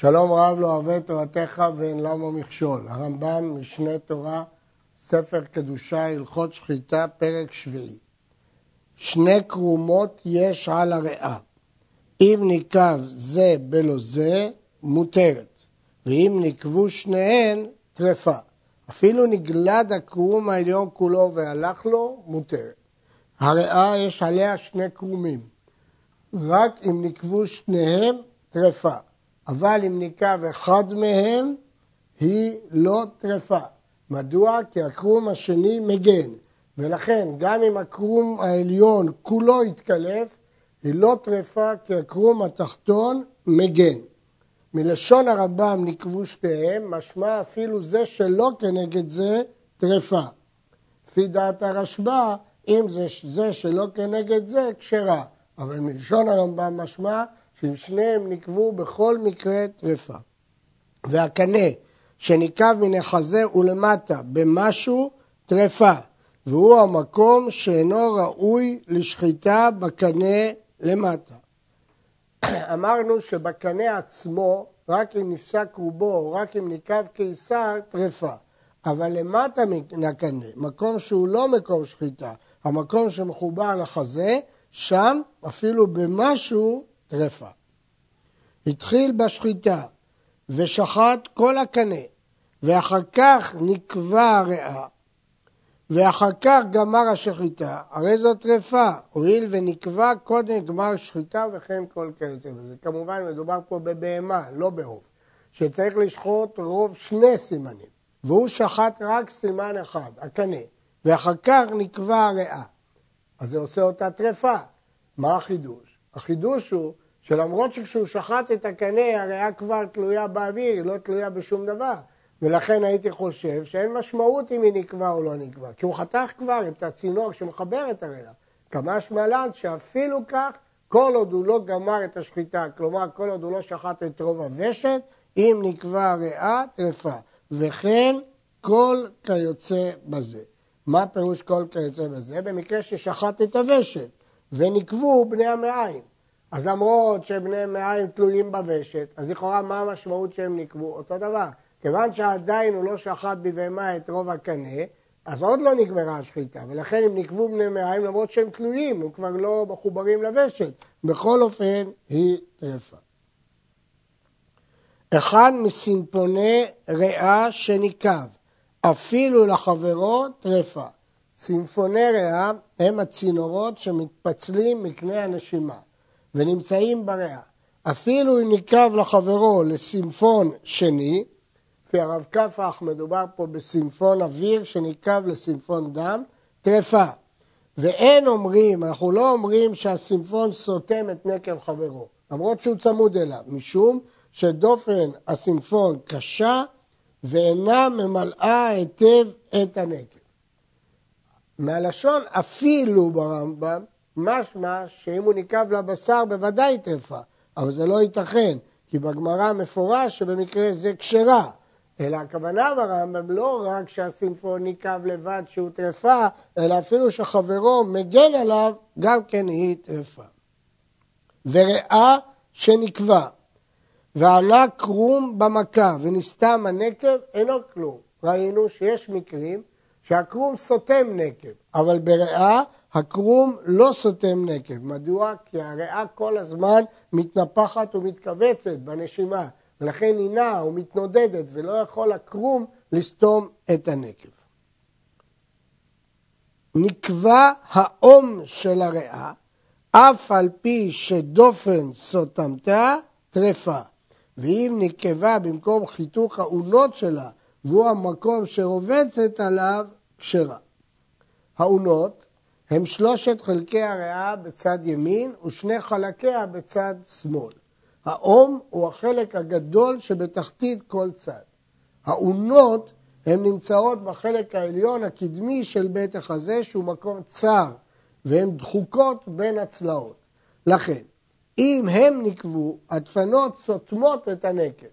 שלום רב לא אוהב את תורתך ואין למה מכשול. הרמב"ם, משנה תורה, ספר קדושה, הלכות שחיטה, פרק שביעי. שני קרומות יש על הריאה. אם ניקב זה בלא זה, מותרת. ואם נקבו שניהן, טרפה. אפילו נגלד הקרום העליון כולו והלך לו, מותרת. הריאה יש עליה שני קרומים. רק אם נקבו שניהם, טרפה. אבל אם ניקב אחד מהם, היא לא טרפה. מדוע? כי הקרום השני מגן, ולכן גם אם הקרום העליון כולו יתקלף, היא לא טרפה כי הקרום התחתון מגן. מלשון הרמב"ם נקבו שתיהם, משמע אפילו זה שלא כנגד זה טרפה. לפי דעת הרשב"א, אם זה זה שלא כנגד זה, כשרה. אבל מלשון הרמב"ם משמע שאם שניהם נקבו בכל מקרה טרפה. והקנה שניקב מן החזה ולמטה במשהו טרפה, והוא המקום שאינו ראוי לשחיטה בקנה למטה. אמרנו שבקנה עצמו, רק אם נפסק רובו, או רק אם ניקב קיסר, טרפה. אבל למטה מן הקנה, מקום שהוא לא מקום שחיטה, המקום שמחובר לחזה, שם אפילו במשהו טרפה. התחיל בשחיטה ושחט כל הקנה, ואחר כך נקבע הריאה, ואחר כך גמר השחיטה, הרי זו טרפה, הואיל ונקבע קודם גמר שחיטה וכן כל כיוצא בזה. כמובן מדובר פה בבהמה, לא בעוף, שצריך לשחוט רוב שני סימנים, והוא שחט רק סימן אחד, הקנה, ואחר כך נקבע הריאה. אז זה עושה אותה טרפה. מה החידוש? החידוש הוא שלמרות שכשהוא שחט את הקנה הריאה כבר תלויה באוויר, היא לא תלויה בשום דבר. ולכן הייתי חושב שאין משמעות אם היא נקבע או לא נקבע, כי הוא חתך כבר את הצינור שמחבר את הריאה. כמה שמלן שאפילו כך, כל עוד הוא לא גמר את השחיטה, כלומר כל עוד הוא לא שחט את רוב הוושת, אם נקבע ריאה, טרפה. וכן כל כיוצא בזה. מה פירוש כל כיוצא בזה? במקרה ששחט את הוושת ונקבו בני המעיים. אז למרות שבני מעיים תלויים בוושת, אז לכאורה מה המשמעות שהם נקבו? אותו דבר. כיוון שעדיין הוא לא שחט בבהמה את רוב הקנה, אז עוד לא נגמרה השחיטה, ולכן הם נקבו בני מעיים למרות שהם תלויים, הם כבר לא מחוברים לוושת. בכל אופן, היא טרפה. אחד מסימפוני ריאה שניקב, אפילו לחברו טרפה. סימפוני ריאה הם הצינורות שמתפצלים מקנה הנשימה. ונמצאים בריאה. אפילו אם ניקב לחברו לסימפון שני, לפי הרב קפח מדובר פה בסימפון אוויר שניקב לסימפון דם, טרפה. ואין אומרים, אנחנו לא אומרים שהסימפון סותם את נקב חברו, למרות שהוא צמוד אליו, משום שדופן הסימפון קשה ואינה ממלאה היטב את הנקב. מהלשון אפילו ברמב"ם משמע שאם הוא ניקב לבשר בוודאי טרפה, אבל זה לא ייתכן, כי בגמרא מפורש שבמקרה זה כשרה. אלא הכוונה ברמב"ם לא רק שהסימפון ניקב לבד שהוא טרפה, אלא אפילו שחברו מגן עליו, גם כן היא טרפה. וראה שנקבע, ועלה קרום במכה ונסתם הנקב, אינו כלום. ראינו שיש מקרים שהקרום סותם נקב, אבל בריאה הקרום לא סותם נקב. מדוע? כי הריאה כל הזמן מתנפחת ומתכווצת בנשימה, ולכן היא נעה ומתנודדת, ולא יכול הקרום לסתום את הנקב. נקבע האום של הריאה, אף על פי שדופן סותמתה, טרפה. ואם נקבה במקום חיתוך האונות שלה, והוא המקום שרובצת עליו, כשרה. האונות הם שלושת חלקי הריאה בצד ימין ושני חלקיה בצד שמאל. האום הוא החלק הגדול שבתחתית כל צד. האונות הן נמצאות בחלק העליון הקדמי של בית החזה שהוא מקום צר והן דחוקות בין הצלעות. לכן, אם הם נקבו, הדפנות סותמות את הנקב.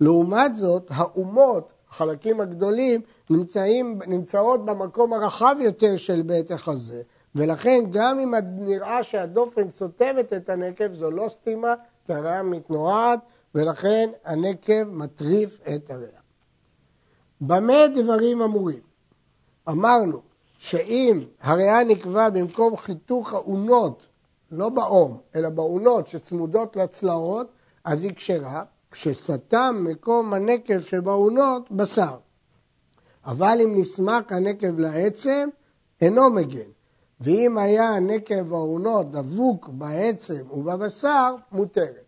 לעומת זאת, האומות, החלקים הגדולים, נמצאים, נמצאות במקום הרחב יותר של בית החזה, ולכן גם אם נראה שהדופן סותמת את הנקב, זו לא סתימה, כי הריאה מתנועת ולכן הנקב מטריף את הריאה. במה דברים אמורים? אמרנו שאם הריאה נקבע במקום חיתוך האונות, לא באום, אלא באונות שצמודות לצלעות, אז היא כשרה, כשסתם מקום הנקב שבאונות, בשר. אבל אם נסמך הנקב לעצם, אינו מגן. ואם היה הנקב האונות דבוק בעצם ובבשר, מותרת.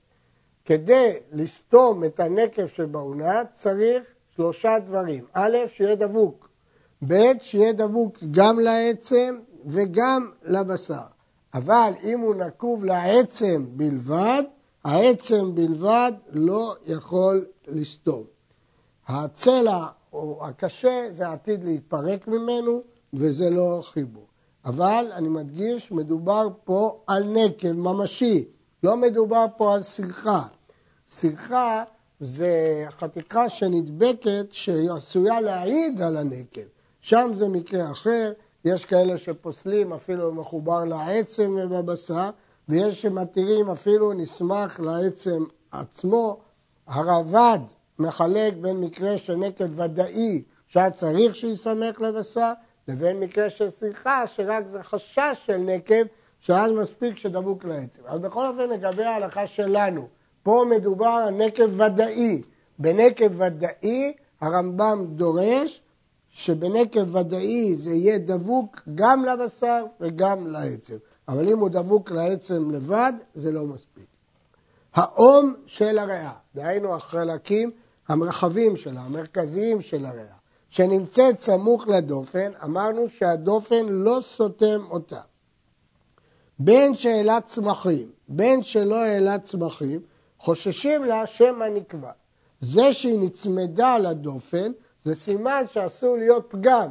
כדי לסתום את הנקב שבאונה צריך שלושה דברים. א', שיהיה דבוק. ב', שיהיה דבוק גם לעצם וגם לבשר. אבל אם הוא נקוב לעצם בלבד, העצם בלבד לא יכול לסתום. הצלע או הקשה זה עתיד להתפרק ממנו וזה לא חיבור. אבל אני מדגיש, מדובר פה על נקב ממשי, לא מדובר פה על סרחה. סרחה זה חתיכה שנדבקת שעשויה להעיד על הנקב. שם זה מקרה אחר, יש כאלה שפוסלים אפילו מחובר לעצם ובבשר, ויש שמתירים אפילו נסמך לעצם עצמו. הרב"ד מחלק בין מקרה של נקב ודאי שהיה צריך שיסמך לבשר, לבין מקרה של שיחה שרק זה חשש של נקב, שאז מספיק שדבוק לעצם. אבל בכל אופן לגבי ההלכה שלנו, פה מדובר על נקב ודאי. בנקב ודאי הרמב"ם דורש שבנקב ודאי זה יהיה דבוק גם לבשר וגם לעצם. אבל אם הוא דבוק לעצם לבד, זה לא מספיק. האום של הריאה, דהיינו החלקים המרחבים שלה, המרכזיים של הריאה, שנמצאת סמוך לדופן, אמרנו שהדופן לא סותם אותה. בין שאלת צמחים, בין שלא העלת צמחים, חוששים לה שמא נקבע. זה שהיא נצמדה לדופן, זה סימן שאסור להיות פגם,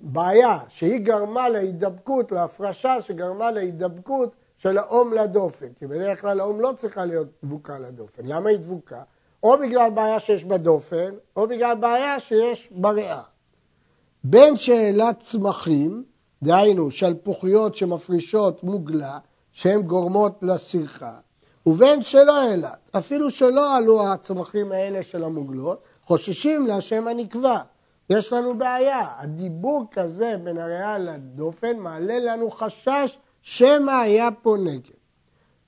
בעיה, שהיא גרמה להידבקות, להפרשה שגרמה להידבקות של האום לדופן. כי בדרך כלל האום לא צריכה להיות דבוקה לדופן. למה היא דבוקה? או בגלל בעיה שיש בדופן, או בגלל בעיה שיש בריאה. בין שאלת צמחים, דהיינו שלפוחיות שמפרישות מוגלה, שהן גורמות לסרחה, ובין שלא אילת, אפילו שלא עלו הצמחים האלה של המוגלות, חוששים להשם הנקבע. יש לנו בעיה, הדיבוק הזה בין הריאה לדופן מעלה לנו חשש שמא היה פה נגד.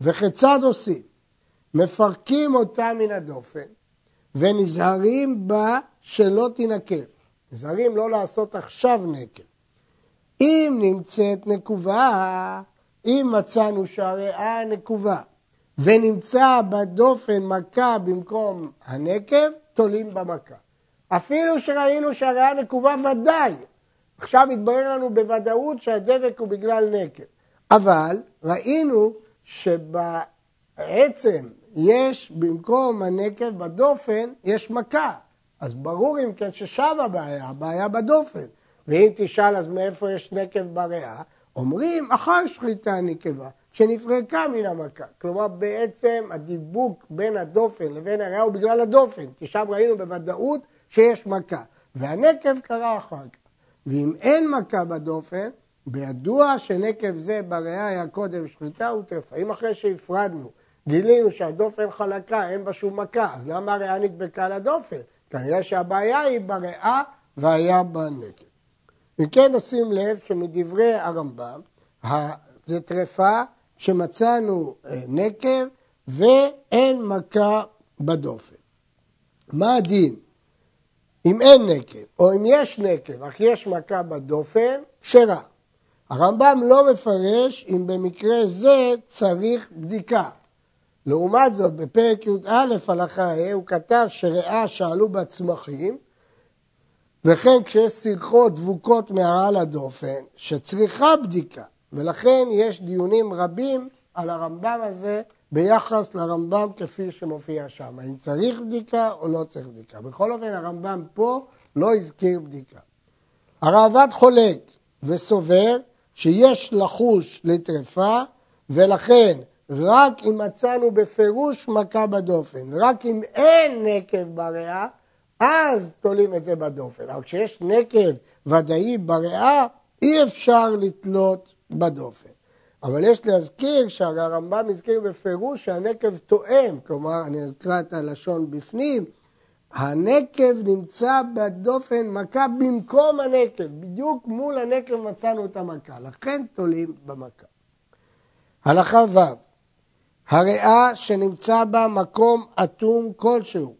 וכיצד עושים? מפרקים אותה מן הדופן ונזהרים בה שלא תינקב. נזהרים לא לעשות עכשיו נקב. אם נמצאת נקובה, אם מצאנו שהריאה נקובה ונמצא בדופן מכה במקום הנקב, תולים במכה. אפילו שראינו שהריאה נקובה ודאי. עכשיו התברר לנו בוודאות שהדבק הוא בגלל נקב. אבל ראינו שבעצם יש במקום הנקב בדופן, יש מכה. אז ברור אם כן ששם הבעיה, הבעיה בדופן. ואם תשאל אז מאיפה יש נקב בריאה, אומרים אחר שחיטה נקבה, שנפרקה מן המכה. כלומר בעצם הדיבוק בין הדופן לבין הריאה הוא בגלל הדופן, כי שם ראינו בוודאות שיש מכה. והנקב קרה אחר כך. ואם אין מכה בדופן, בידוע שנקב זה בריאה היה קודם שחיטה וטרפה. אם אחרי שהפרדנו גילינו שהדופן חלקה, אין בה שום מכה, אז למה הריאה נדבקה לדופן? כנראה שהבעיה היא בריאה והיה בנקב. אם כן נשים לב שמדברי הרמב"ם, זה טרפה שמצאנו אה, נקב ואין מכה בדופן. מה הדין? אם אין נקב, או אם יש נקב, אך יש מכה בדופן, כשרה. הרמב"ם לא מפרש אם במקרה זה צריך בדיקה. לעומת זאת, בפרק י"א הלכה ה' הוא כתב שריאה שעלו בצמחים, וכן כשיש סרחות דבוקות מהרעה לדופן, שצריכה בדיקה, ולכן יש דיונים רבים על הרמב"ם הזה ביחס לרמב"ם כפי שמופיע שם, האם צריך בדיקה או לא צריך בדיקה. בכל אופן הרמב"ם פה לא הזכיר בדיקה. הראב"ד חולק וסובר שיש לחוש לטרפה ולכן רק אם מצאנו בפירוש מכה בדופן, רק אם אין נקב בריאה, אז תולים את זה בדופן. אבל כשיש נקב ודאי בריאה, אי אפשר לתלות בדופן. אבל יש להזכיר שהרמב"ם הזכיר בפירוש שהנקב תואם, כלומר, אני אקרא את הלשון בפנים, הנקב נמצא בדופן מכה במקום הנקב, בדיוק מול הנקב מצאנו את המכה, לכן תולים במכה. הלכה ו' הריאה שנמצא בה מקום אטום כלשהו,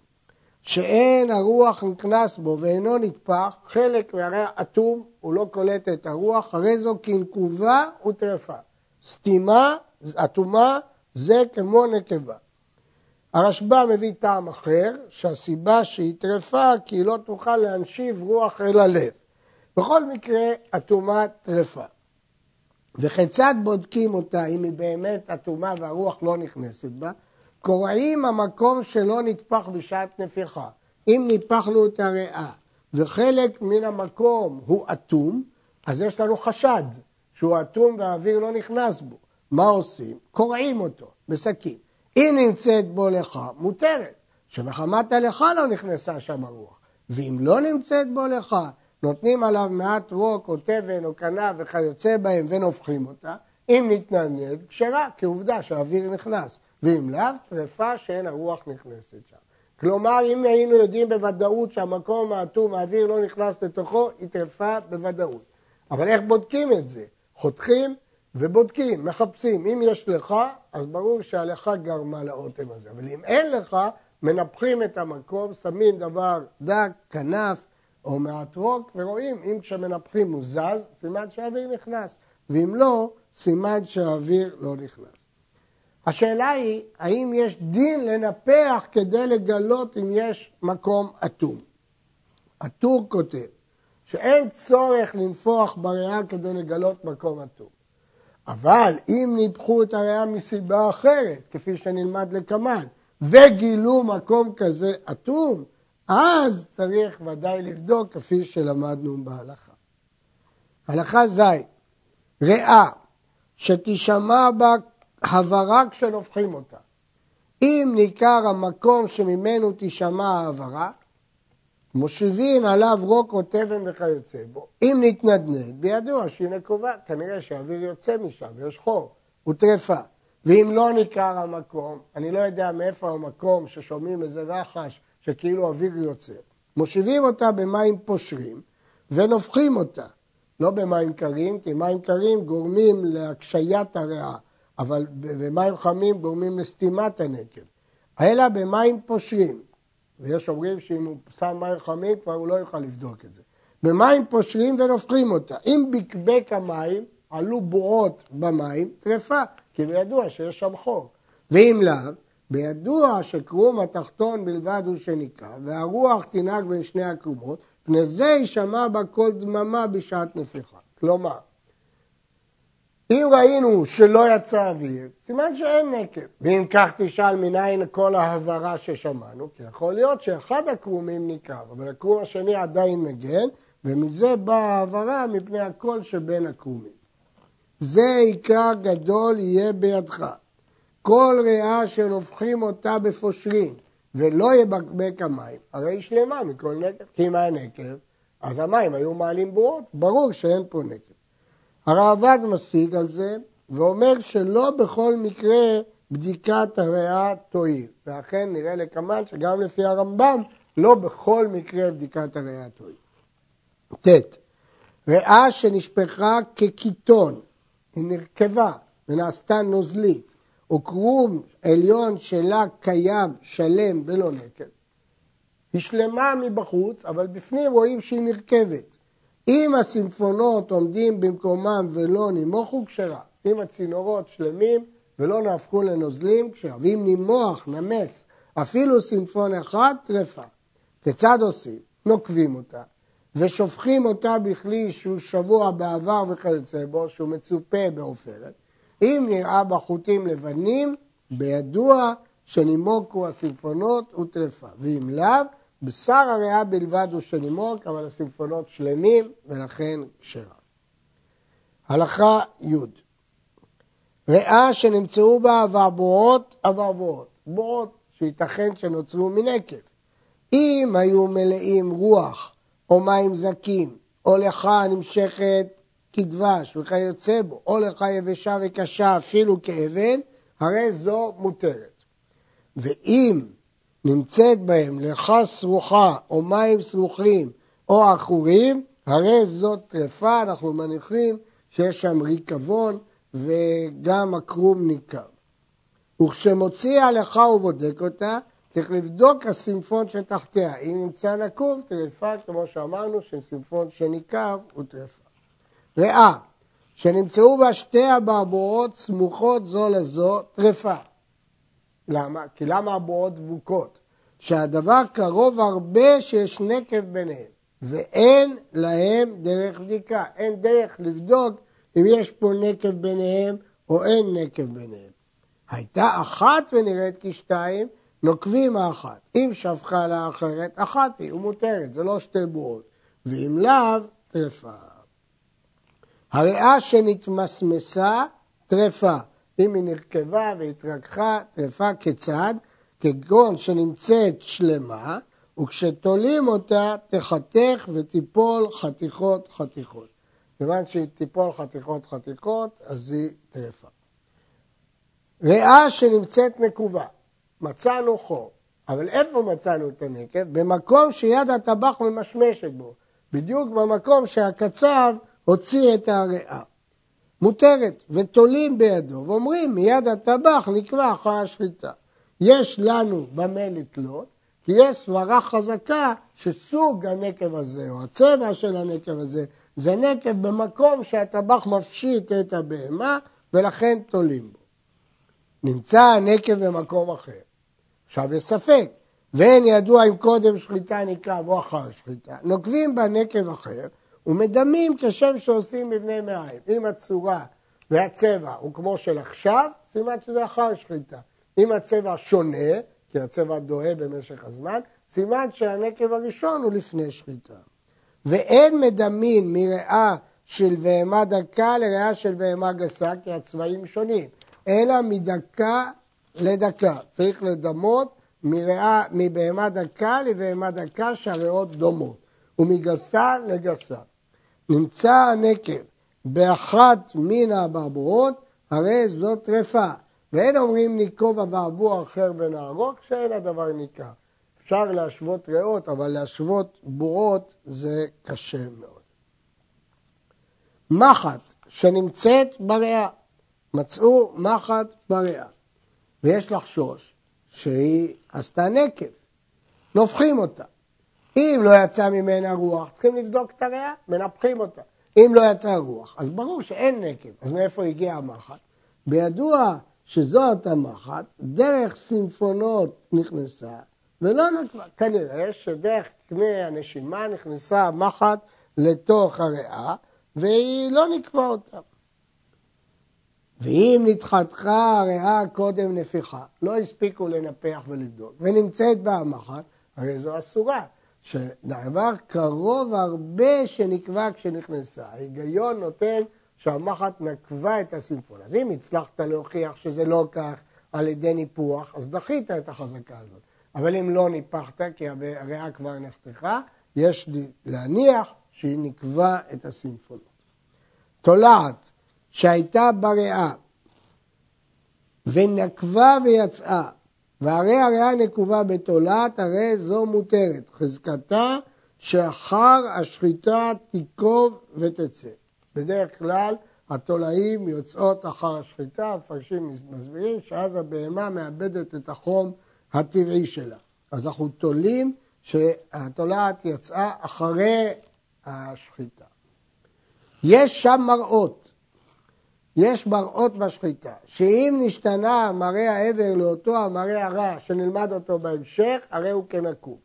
שאין הרוח נכנס בו ואינו נטפח, חלק מהריאה אטום, הוא לא קולט את הרוח, הרי זו קנקובה וטרפה. סתימה, אטומה, זה כמו נקבה. הרשב"א מביא טעם אחר, שהסיבה שהיא טרפה כי היא לא תוכל להנשיב רוח אל הלב. בכל מקרה, אטומה טרפה. וכיצד בודקים אותה אם היא באמת אטומה והרוח לא נכנסת בה? קורעים המקום שלא נטפח בשעת נפיחה. אם ניפחנו את הריאה וחלק מן המקום הוא אטום, אז יש לנו חשד שהוא אטום והאוויר לא נכנס בו. מה עושים? קורעים אותו בסכין. אם נמצאת בו לך, מותרת, שמחמת הלכה לא נכנסה שם הרוח. ואם לא נמצאת בו לך, נותנים עליו מעט רוק או תבן או כנף וכיוצא בהם ונופחים אותה, אם נתנדנד, כשרה, כעובדה שהאוויר נכנס. ואם לאו, טרפה שאין הרוח נכנסת שם. כלומר, אם היינו יודעים בוודאות שהמקום האטום, האוויר לא נכנס לתוכו, היא טרפה בוודאות. אבל איך בודקים את זה? חותכים ובודקים, מחפשים. אם יש לך, אז ברור שהלכה גרמה לאוטם הזה. אבל אם אין לך, מנפחים את המקום, שמים דבר דק, כנף או רוק, ורואים אם כשמנפחים הוא זז, סימן שהאוויר נכנס. ואם לא, סימן שהאוויר לא נכנס. השאלה היא, האם יש דין לנפח כדי לגלות אם יש מקום אטום? הטור כותב שאין צורך לנפוח בריאה כדי לגלות מקום אטום. אבל אם ניפחו את הריאה מסיבה אחרת, כפי שנלמד לקמן, וגילו מקום כזה אטום, אז צריך ודאי לבדוק כפי שלמדנו בהלכה. הלכה ז', ריאה שתישמע בה הברה כשנופחים אותה. אם ניכר המקום שממנו תישמע ההברה, מושיבין עליו רוק או תבן וכיוצא בו. אם נתנדנד, בידוע שהיא נקובה, כנראה שהאוויר יוצא משם ויש חור, הוא טרפה. ואם לא ניכר המקום, אני לא יודע מאיפה המקום ששומעים איזה רחש שכאילו אוויר יוצא, מושיבים אותה במים פושרים ונופחים אותה. לא במים קרים, כי מים קרים גורמים להקשיית הריאה, אבל במים חמים גורמים לסתימת הנקב. אלא במים פושרים. ויש אומרים שאם הוא שם מים חמים כבר הוא לא יוכל לבדוק את זה. במים פושרים ונופחים אותה. אם בקבק המים עלו בועות במים, טרפה, כי בידוע שיש שם חור. ואם לאו, בידוע שקרום התחתון בלבד הוא שניקה, והרוח תנהג בין שני הקרומות, פני זה יישמע בה כל דממה בשעת נפיחה. כלומר, אם ראינו שלא יצא אוויר, סימן שאין נקב. ואם כך תשאל מניין כל ההברה ששמענו, כי יכול להיות שאחד הקרומים ניכר, אבל הקרום השני עדיין מגן, ומזה באה ההברה מפני הקול שבין הקרומים. זה עיקר גדול יהיה בידך. כל ריאה שנופחים אותה בפושרין ולא יבקבק המים, הרי היא שלמה מכל נקב. כי אם היה נקב, אז המים היו מעלים בועות, ברור שאין פה נקב. הרעב"ד משיג על זה ואומר שלא בכל מקרה בדיקת הריאה תועיל. ואכן נראה לקמן שגם לפי הרמב"ם לא בכל מקרה בדיקת הריאה תועיל. ט. ריאה שנשפכה כקיטון, היא נרכבה ונעשתה נוזלית, או קרום עליון שלה קיים שלם בלא נקב. היא שלמה מבחוץ, אבל בפנים רואים שהיא נרכבת. אם הסימפונות עומדים במקומם ולא נימוכו, כשרה. אם הצינורות שלמים ולא נהפכו לנוזלים, כשרה. ואם נימוח, נמס, אפילו סימפון אחד, טרפה. כיצד עושים? נוקבים אותה, ושופכים אותה בכלי שהוא שבוע בעבר וכיוצא בו, שהוא מצופה בעופרת. אם נראה בחוטים לבנים, בידוע שנימוקו הסימפונות וטרפה. ואם לאו, בשר הריאה בלבד הוא שנימוק, אבל הסימפונות שלמים ולכן כשרה. הלכה י' ריאה שנמצאו בה אברבועות, אברבועות, בועות שייתכן שנוצרו מנקב. אם היו מלאים רוח או מים זקים או לך נמשכת כדבש וכיוצא בו, או לך יבשה וקשה אפילו כאבן, הרי זו מותרת. ואם נמצאת בהם לחה סרוחה או מים סרוחים או עכורים, הרי זאת טרפה, אנחנו מניחים שיש שם ריקבון וגם הקרום ניכר. וכשמוציא הלכה ובודק אותה, צריך לבדוק הסימפון שתחתיה. אם נמצא נקוב, טרפה, כמו שאמרנו, שסימפון שניכר הוא טרפה. ריאה, שנמצאו בה שתי אברבורות סמוכות זו לזו, טרפה. למה? כי למה הבועות דבוקות? שהדבר קרוב הרבה שיש נקב ביניהם, ואין להם דרך בדיקה. אין דרך לבדוק אם יש פה נקב ביניהם או אין נקב ביניהם. הייתה אחת ונראית כשתיים, נוקבים האחת. אם שפכה לאחרת, אחת היא, ומותרת, זה לא שתי בועות. ואם לאו, טרפה. הריאה שנתמסמסה, טרפה. אם היא נרכבה והתרככה, טרפה כיצד? כגון שנמצאת שלמה, וכשתולים אותה תחתך ותיפול חתיכות חתיכות. כיוון שהיא תיפול חתיכות חתיכות, אז היא טרפה. ריאה שנמצאת נקובה, מצאנו חור, אבל איפה מצאנו את הנקב? במקום שיד הטבח ממשמשת בו, בדיוק במקום שהקצב הוציא את הריאה. מותרת, ותולים בידו, ואומרים מיד הטבח נקבע אחר השחיטה. יש לנו במה לתלות, כי יש סברה חזקה שסוג הנקב הזה, או הצבע של הנקב הזה, זה נקב במקום שהטבח מפשיט את הבהמה, ולכן תולים בו. נמצא הנקב במקום אחר. עכשיו יש ספק, ואין ידוע אם קודם שחיטה נקרב או אחר שחיטה. נוקבים בנקב אחר ומדמים כשם שעושים מבני מעיים. אם הצורה והצבע הוא כמו של עכשיו, סימן שזה אחר שחיטה. אם הצבע שונה, כי הצבע דוהה במשך הזמן, סימן שהנקב הראשון הוא לפני שחיטה. ואין מדמין מריאה של בהמה דקה לריאה של בהמה גסה, כי הצבעים שונים. אלא מדקה לדקה. צריך לדמות מראה, מבהמה דקה לבהמה דקה שהריאות דומות, ומגסה לגסה. נמצא הנקב באחת מן האברבורות, הרי זאת טרפה. ואין אומרים ניקוב אברבור אחר ונהרוג, שאין הדבר ניכר. אפשר להשוות ריאות, אבל להשוות בורות זה קשה מאוד. מחט שנמצאת בריאה, מצאו מחט בריאה, ויש לחשוש שהיא עשתה נקב, נופחים אותה. אם לא יצא ממנה רוח, צריכים לבדוק את הריאה, מנפחים אותה. אם לא יצא רוח, אז ברור שאין נקב, אז מאיפה הגיעה המחט? בידוע שזאת המחט, דרך סימפונות נכנסה ולא נקבה. כנראה שדרך קנה הנשימה נכנסה המחט לתוך הריאה והיא לא נקבה אותה. ואם נדחתך הריאה קודם נפיחה, לא הספיקו לנפח ולבדוק, ונמצאת בה המחט, הרי זו אסורה. שדבר קרוב הרבה שנקבע כשנכנסה. ההיגיון נותן שהמחט נקבה את הסימפון. אז אם הצלחת להוכיח שזה לא כך על ידי ניפוח, אז דחית את החזקה הזאת. אבל אם לא ניפחת, כי הריאה כבר נחתכה, יש להניח שהיא נקבה את הסימפונות. תולעת שהייתה בריאה ונקבה ויצאה, והרי הריאה נקובה בתולעת, הרי זו מותרת. חזקתה שאחר השחיטה תיקוב ותצא. בדרך כלל התולעים יוצאות אחר השחיטה, המפרשים מסבירים שאז הבהמה מאבדת את החום הטבעי שלה. אז אנחנו תולים שהתולעת יצאה אחרי השחיטה. יש שם מראות, יש מראות בשחיטה, שאם נשתנה מראה העבר לאותו המראה הרע שנלמד אותו בהמשך, הרי הוא כנקוב.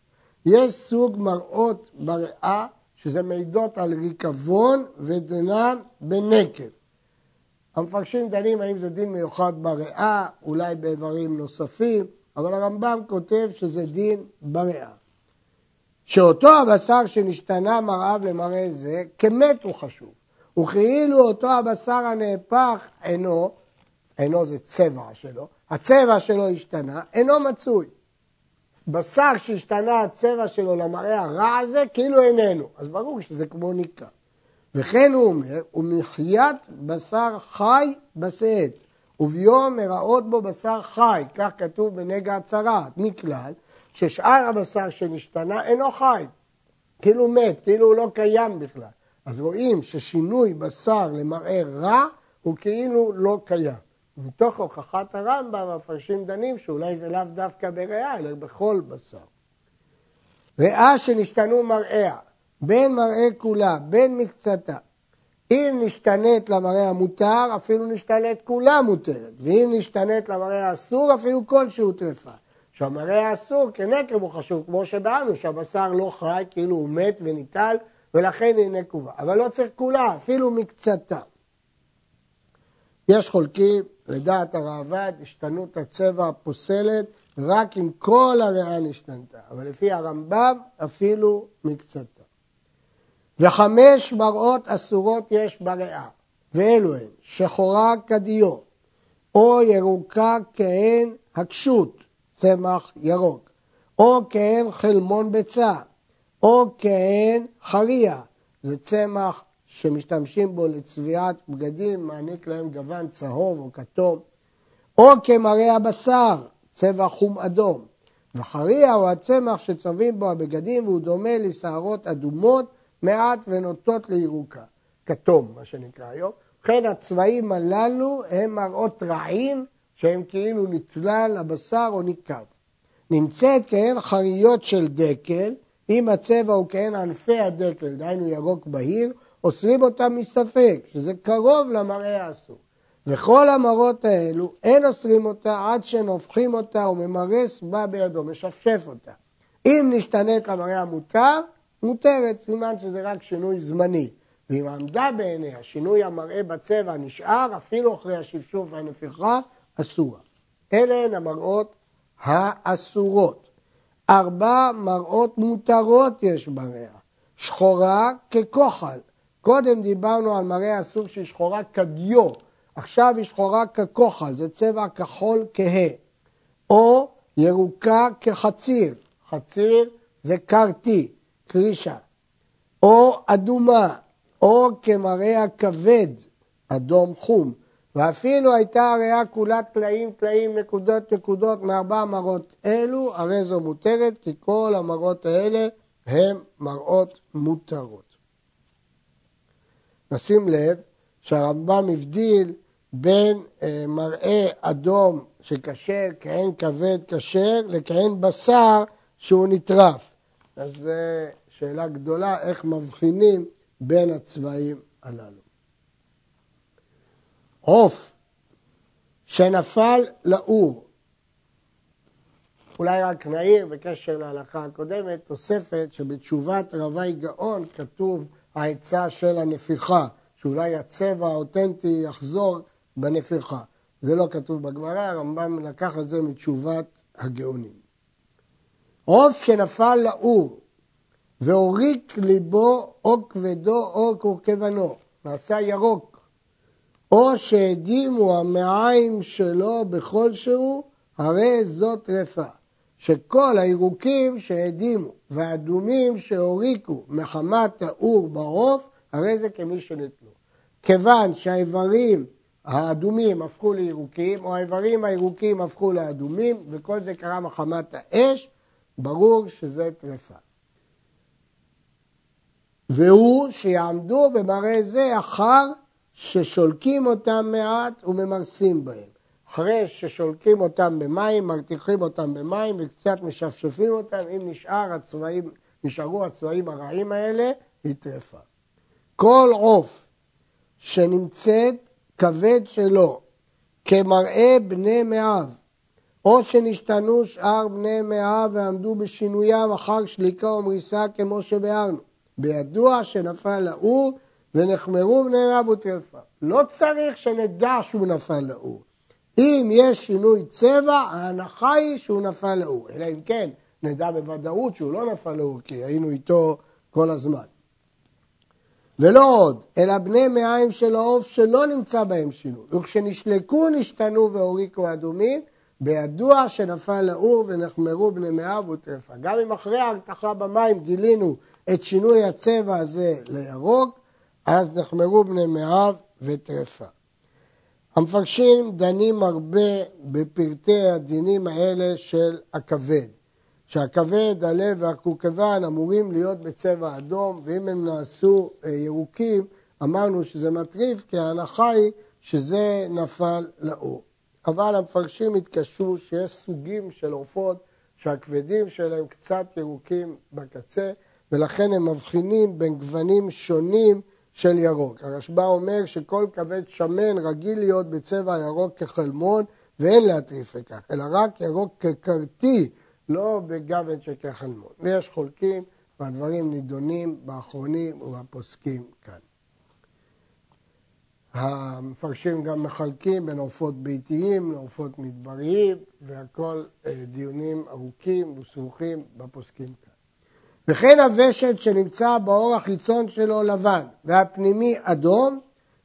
יש סוג מראות בריאה שזה מעידות על ריקבון ודינם בנקב. המפרשים דנים האם זה דין מיוחד בריאה, אולי באיברים נוספים, אבל הרמב"ם כותב שזה דין בריאה. שאותו הבשר שנשתנה מרעיו למראה זה, כמת הוא חשוב. וכאילו אותו הבשר הנהפך אינו, אינו זה צבע שלו, הצבע שלו השתנה, אינו מצוי. בשר שהשתנה הצבע שלו למראה הרע הזה, כאילו איננו. אז ברור שזה כמו ניקה. וכן הוא אומר, ומחיית בשר חי בשאת, וביום מראות בו בשר חי, כך כתוב בנגע הצרעת, מכלל ששאר הבשר שנשתנה אינו חי, כאילו מת, כאילו הוא לא קיים בכלל. אז רואים ששינוי בשר למראה רע הוא כאילו לא קיים. מתוך הוכחת הרמב"ם המפרשים דנים שאולי זה לאו דווקא בריאה, אלא בכל בשר. ריאה שנשתנו מראיה, בין מראה כולה, בין מקצתה. אם נשתנית למראה המותר, אפילו נשתנית כולה מותרת, ואם נשתנית למראה האסור, אפילו כלשהו טרפה. שהמראה האסור כנקב הוא חשוב, כמו שבאנו, שהבשר לא חי, כאילו הוא מת וניטל, ולכן היא נקובה. אבל לא צריך כולה, אפילו מקצתה. יש חולקים, לדעת הראב"ד, השתנות הצבע פוסלת רק אם כל הריאה נשתנתה, אבל לפי הרמב"ם אפילו מקצתה. וחמש מראות אסורות יש בריאה, ואלו הן שחורה כדיו, או ירוקה כהן הקשות, צמח ירוק, או כהן חלמון ביצה, או כהן חריה, זה צמח שמשתמשים בו לצביעת בגדים, מעניק להם גוון צהוב או כתום, או כמראה הבשר, צבע חום אדום. וחריה הוא הצמח שצובעים בו הבגדים והוא דומה לשערות אדומות מעט ונוטות לירוקה, כתום מה שנקרא היום. ובכן הצבעים הללו הם מראות רעים שהם כאילו נתלל הבשר או ניכר. נמצאת כהן חריות של דקל, אם הצבע הוא כהן ענפי הדקל, דהיינו ירוק בהיר, אוסרים אותם מספק, שזה קרוב למראה האסור. וכל המראות האלו, אין אוסרים אותה עד שנופחים אותה וממרס בה בידו, משפשף אותה. אם נשתנית למראה המותר, מותרת, סימן שזה רק שינוי זמני. ואם עמדה בעיניה שינוי המראה בצבע נשאר, אפילו אחרי השפשוף והנפיחה, אסורה. אלה הן המראות האסורות. ארבע מראות מותרות יש בריאה. שחורה ככוחל. קודם דיברנו על מראה אסור שהיא שחורה כדיו, עכשיו היא שחורה ככוחל, זה צבע כחול כהה. או ירוקה כחציר, חציר זה קרטי, קרישה. או אדומה, או כמראה הכבד, אדום חום. ואפילו הייתה הריאה כולה טלאים טלאים, נקודות נקודות מארבע מראות אלו, הרי זו מותרת, כי כל המראות האלה הם מראות מותרות. נשים לב שהרמב"ם הבדיל בין אה, מראה אדום שכשר, כהן כבד כשר, לכהן בשר שהוא נטרף. אז זו שאלה גדולה, איך מבחינים בין הצבעים הללו. עוף שנפל לאור, אולי רק נעיר בקשר להלכה הקודמת, תוספת שבתשובת רבי גאון כתוב העצה של הנפיחה, שאולי הצבע האותנטי יחזור בנפיחה. זה לא כתוב בגמרא, הרמב"ם לקח את זה מתשובת הגאונים. עוף שנפל לאור והוריק ליבו או כבדו או כורכבנו, נעשה ירוק, או שהדימו המעיים שלו בכל שהוא, הרי זאת טרפה. שכל הירוקים שהדימו והאדומים שהוריקו מחמת האור בעוף, הרי זה כמי שנתנו. כיוון שהאיברים האדומים הפכו לירוקים, או האיברים הירוקים הפכו לאדומים, וכל זה קרה מחמת האש, ברור שזה טרפה. והוא שיעמדו במראה זה אחר ששולקים אותם מעט וממרסים בהם. אחרי ששולקים אותם במים, מרתיחים אותם במים וקצת משפשפים אותם, אם נשאר הצבעים, נשארו הצבעים הרעים האלה, היא טרפה. כל עוף שנמצאת כבד שלו כמראה בני מאב, או שנשתנו שאר בני מאב ועמדו בשינוים אחר שליקה ומריסה כמו שביארנו, בידוע שנפל לאור ונחמרו בני מאב וטרפה. לא צריך שנדע שהוא נפל לאור. אם יש שינוי צבע, ההנחה היא שהוא נפל לאור. אלא אם כן, נדע בוודאות שהוא לא נפל לאור, כי היינו איתו כל הזמן. ולא עוד, אלא בני מעיים של העוף שלא נמצא בהם שינוי. וכשנשלקו, נשתנו והוריקו אדומים, בידוע שנפל לאור ונחמרו בני מאב וטרפה. גם אם אחרי ההרתחה במים גילינו את שינוי הצבע הזה לירוק, אז נחמרו בני מאב וטרפה. המפרשים דנים הרבה בפרטי הדינים האלה של הכבד. שהכבד, הלב והקורקבן אמורים להיות בצבע אדום, ואם הם נעשו אה, ירוקים, אמרנו שזה מטריף, כי ההנחה היא שזה נפל לאור. אבל המפרשים התקשו שיש סוגים של עופות שהכבדים שלהם קצת ירוקים בקצה, ולכן הם מבחינים בין גוונים שונים של ירוק. הרשב"א אומר שכל כבד שמן רגיל להיות בצבע ירוק כחלמון, ואין להטריף לכך, אלא רק ירוק כקרטי, לא בגוון של כחלמון. ויש חולקים, והדברים נידונים באחרונים ובפוסקים כאן. המפרשים גם מחלקים בין עופות ביתיים לעופות מדבריים, והכל אה, דיונים ארוכים וסמוכים בפוסקים כאן. וכן הוושט שנמצא באור החיצון שלו לבן, והפנימי אדום,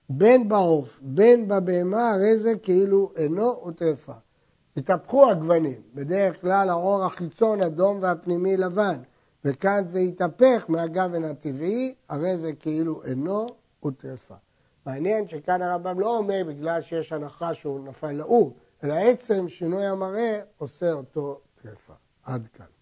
בין בעוף, בין בבהמה, הרי זה כאילו אינו וטרפה. התהפכו הגוונים, בדרך כלל האור החיצון אדום והפנימי לבן, וכאן זה התהפך מהגוון הטבעי, הרי זה כאילו אינו וטרפה. מעניין שכאן הרמב"ם לא אומר בגלל שיש הנחה שהוא נפל לאור, אלא עצם שינוי המראה עושה אותו טרפה. עד כאן.